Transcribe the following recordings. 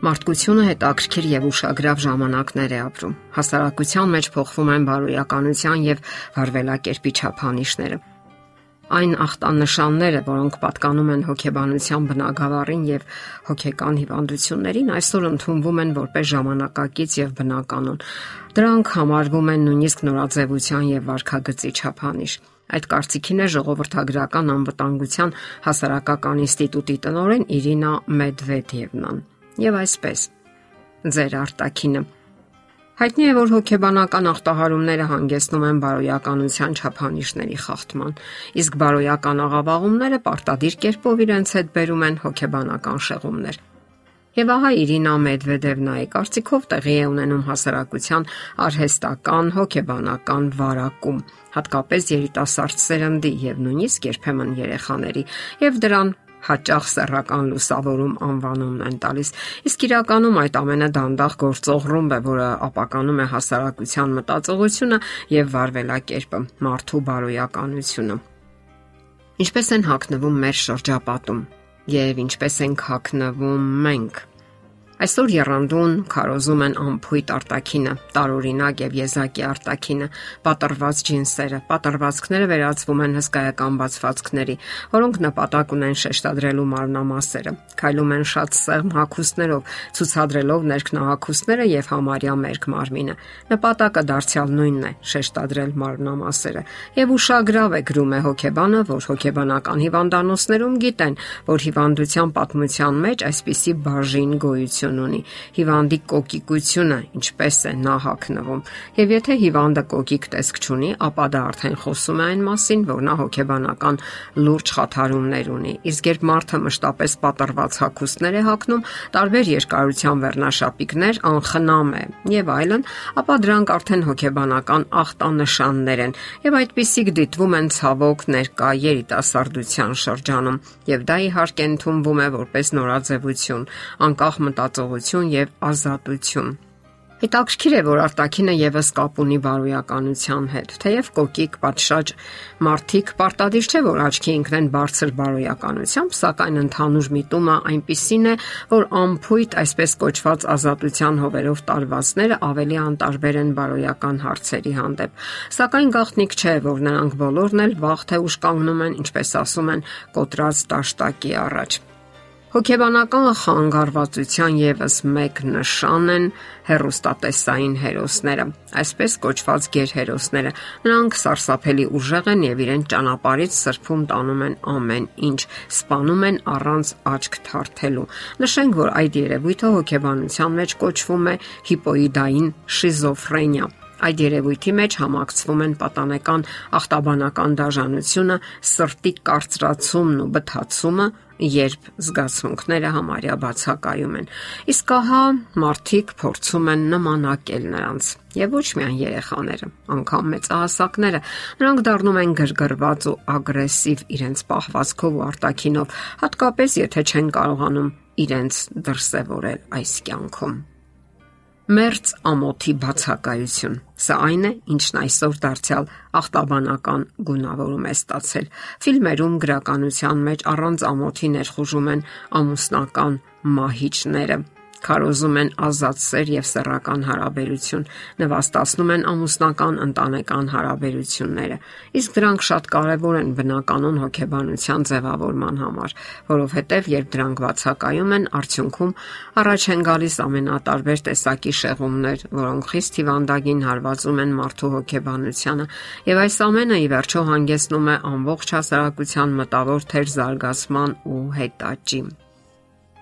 Մարդկությունը հետաքրքիր եւ ուշագրավ ժամանակներ է ապրում։ Հասարակության մեջ փոխվում են բարոյականության եւ հարվելակերպի չափանիշները։ Այն ախտանշանները, որոնք պատկանում են հոգեբանության բնագավառին եւ հոգեկան հիվանդություններին, այսօր ընդունվում են որպես ժամանակակից եւ բնականon։ Դրանք համարվում են նույնիսկ նորաձևության եւ վարքագծի չափանիշ։ Այդ կարծիքին է ժողովրդագրական անվտանգության հասարակական ինստիտուտի տնօրեն Իրինա Մեդվեդևնան եւ այսպես. Ձեր արտակինը Հայտնի է, որ հոգեբանական ախտահարումները հանգեցնում են բարոյականության չափանիշների խախտման, իսկ բարոյական աղավաղումները պարտադիր կերպով իրենց հետ բերում են հոգեբանական շեղումներ։ Եվ ահա Իրինա Մեդվեդևնայի կարծիքով տեղի է ունենում հասարակության արհեստական, հոգեբանական վարակում, հատկապես երիտասարդ սերնդի եւ նույնիսկ երբեմն երեխաների, եւ դրան հաճախ սեռական լուսավորում անվանումն են տալիս։ Իսկ իրականում այդ ամենը դանդաղ գործող ռումբ է, որը ապականում է հասարակության մտածողությունը եւ վարվելակերպը, մարդու բարոյականությունը։ Ինչպես են հակնվում մեր շրջապատում եւ ինչպես ենք հակնվում մենք Այսօր երանդուն քարոզում են ամփույթ արտակինը, տարօրինակ եւ եզակի արտակինը, պատրված ջինսերը, պատրվածքները վերածվում են հսկայական բացվածքների, որոնք նպատակ ունեն շեշտադրելու մարմնամասերը։ Քայլում են շատ սեղմ հագուստներով, ցուցադրելով ներքնահագուստները եւ համարյա մերկ մարմինը։ Նպատակը դարձյալ նույնն է՝ շեշտադրել մարմնամասերը։ Եվ ուշագրավ է գրում է հոգեբանը, որ հոգեբանական հիվանդանոցներում գիտեն, որ հիվանդության պատմության մեջ այսպիսի բաժին գոյություն գոյություն ունի։ Հիվանդի կոկիկությունը ինչպես է նա հակնվում։ Եվ եթե հիվանդը կոկիկ տեսք չունի, ապա դա արդեն խոսում է այն մասին, որ նա հոգեբանական լուրջ խաթարումներ ունի։ Իսկ երբ մարդը մշտապես պատրված հակոստներ է հակնում, տարբեր երկարության վերնաշապիկներ, անխնամ է եւ այլն, ապա դրանք արդեն հոգեբանական ախտանշաններ են եւ այդպիսիք դիտվում են ցավոք ներկա երիտասարդության շրջանում եւ դա իհարկե ընդունվում է որպես նորաձևություն անկախ մտածող զգացողություն եւ ազատություն։ Հետաքրքիր է, որ արտակինը եւս կապ ունի բարոյականության հետ։ Թեև կոկիկ պատշաճ մարդիկ պարտադիր չէ, որ աչքի ընկնեն բարձր բարոյականությամբ, սակայն ընդհանուր միտումը այնպիսին է, որ ամփույթ այսպես կոչված ազատության հովերով տարվածները ավելի անտարբեր են բարոյական հարցերի հանդեպ։ Սակայն գաղտնիք չէ, որ նրանք բոլորն էլ վաղ թե ուշ կանգնում են, ինչպես ասում են, կոտրած տաշտակի առաջ։ Հոգեբանական խանգարվածության եւս մեկ նշան են հերոստատեսային հերոսները, այսպես կոչված գերհերոսները։ Նրանք սարսափելի ուժեղ են եւ իրեն ճանապարից սրբում տանում են ամեն ինչ, սպանում են առանց աչք թարթելու։ Նշենք, որ այդ երևույթը հոգեբանության մեջ կոչվում է հիպոիդային շիզոֆրենիա Այդ երևույթի մեջ համակցվում են պատանեկան ախտաբանական դաժանությունը, սրտի կարծրացումն ու բթացումը, երբ զգացմունքները համարյա բացակայում են։ Իսկ ահա մարդիկ փորձում են նմանակել նրանց։ Եվ ոչ միայն երեխաները, անգամ մեծահասակները, նրանք դառնում են գրգռված ու ագրեսիվ իրենց պահվածքով ու արտակինով, հատկապես եթե չեն կարողանում իրենց դրսևորել այս կյանքում մերց ամոթի բացակայություն։ Սա այն է, ինչն այսօր դարձյալ ախտաբանական գունավորում է ստացել։ Ֆիլմերում գրականության մեջ առանց ամոթի ներխուժում են ամուսնական մահիճները քարոզում են ազատ սեր եւ սեռական հարաբերություն, նվաստացնում են ամուսնական ընտանեկան հարաբերությունները։ Իսկ դրանք շատ կարեւոր են բնականon հոգեբանության ձևավորման համար, որովհետեւ երբ դրանք բացակայում են, արդյունքում առաջ են գալիս ամենատարբեր տեսակի շեղումներ, որոնք խիստ հիվանդագին հարվածում են մարդու հոգեբանությանը, եւ այս ամենը ի վերջո հանգեցնում է ամբողջ հասարակության մտավոր թեր զարգացման ու հետաճի։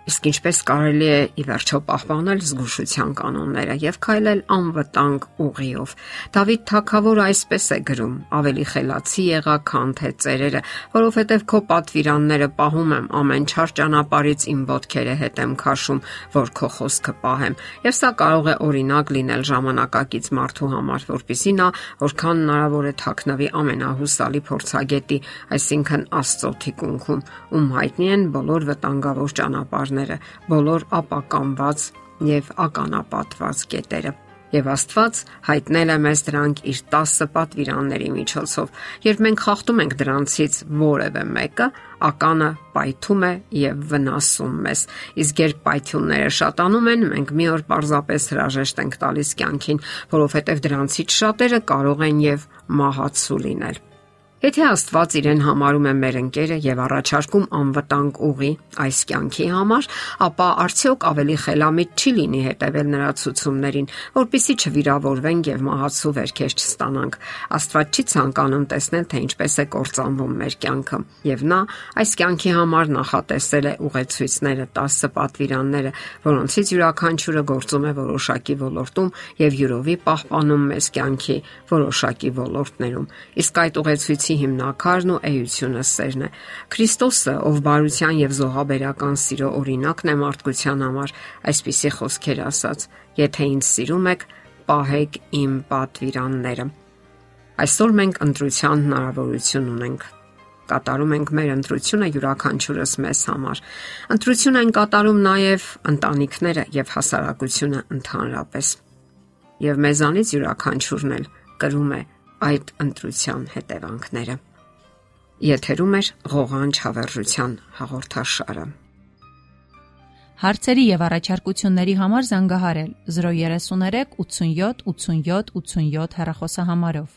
Իսկ ինչպես կարելի է ի վերջո պահպանել զգուշության կանոնները եւ քայլել անվտանգ ուղիով։ Դավիթ Թագավորը այսպես է գրում. ավելի խելացի եղա քան թե ծերերը, որովհետեւ քո պատվիրանները պահում եմ ամեն չար ճանապարից իմ ոտքերը հետ եմ քաշում, որ քո խոսքը պահեմ։ Եվ սա կարող է օրինակ լինել ժամանակակից մարդու համար, որpիսի նա որքան հնարավոր է թաքնվի ամենահուսալի փորձագետի, այսինքն Աստծո թիկունքում, ում հայտնի են բոլոր վտանգավոր ճանապարհները, բոլոր ապականված եւ ականապատված կետերը։ Եվ Աստված հայտնել է մեզ դրանք իր 10 պատվիրանների միջոցով։ Երբ մենք խախտում ենք դրանցից որևէ մեկը, ականը պայթում է եւ վնասում մեզ։ Իսկ երբ պայթյունները շատանում են, մենք մի օր պարզապես հրաժեշտ ենք տալիս կյանքին, որովհետեւ դրանցից շատերը կարող են եւ մահացու լինել։ Եթե Աստված իրեն համարում է մեր ընկերը եւ առաջարկում անվտանգ ուղի այս կյանքի համար, ապա արդյոք ավելի խելամիտ չի լինի հետևել նրա ցուցումներին, որpիսի չվիրավորվենք եւ մահացու վերքեր չստանանք։ Աստված չի ցանկանում տեսնել, թե ինչպես է կործանվում մեր կյանքը, եւ նա այս կյանքի համար նախատեսել է ուղեցույցները, 10 պատվիրանները, որոնցից յուրաքանչյուրը գործում է որոշակի ոլորտում եւ յուրովի պահպանում մեզ կյանքի որոշակի ոլորտներում։ Իսկ այդ ուղեցույց Քրիստոսի հիմնակարն ու էությունը սերն է։ Քրիստոսը, ով բարության եւ զոհաբերական սիրո օրինակն է մարդկության համար, այսպիսի խոսքեր ասաց. Եթե ինձ սիրում եք, պահեք իմ պատվիրանները։ Այսօր մենք ընտրության հնարավորություն ունենք կատարում ենք մեր ընտրությունը յուրաքանչյուրս մեզ համար։ Ընտրություն են կատարում նաև ընտանիքները եւ հասարակությունը ընդհանրապես։ Եվ մեզանից յուրաքանչյուրն էլ կրում է այդ ընտրության հետևանքները։ Եթերում է ղողանջ հավերժության հաղորդաշարը։ Հարցերի եւ առաջարկությունների համար զանգահարել 033 87 87 87 հեռախոսահամարով։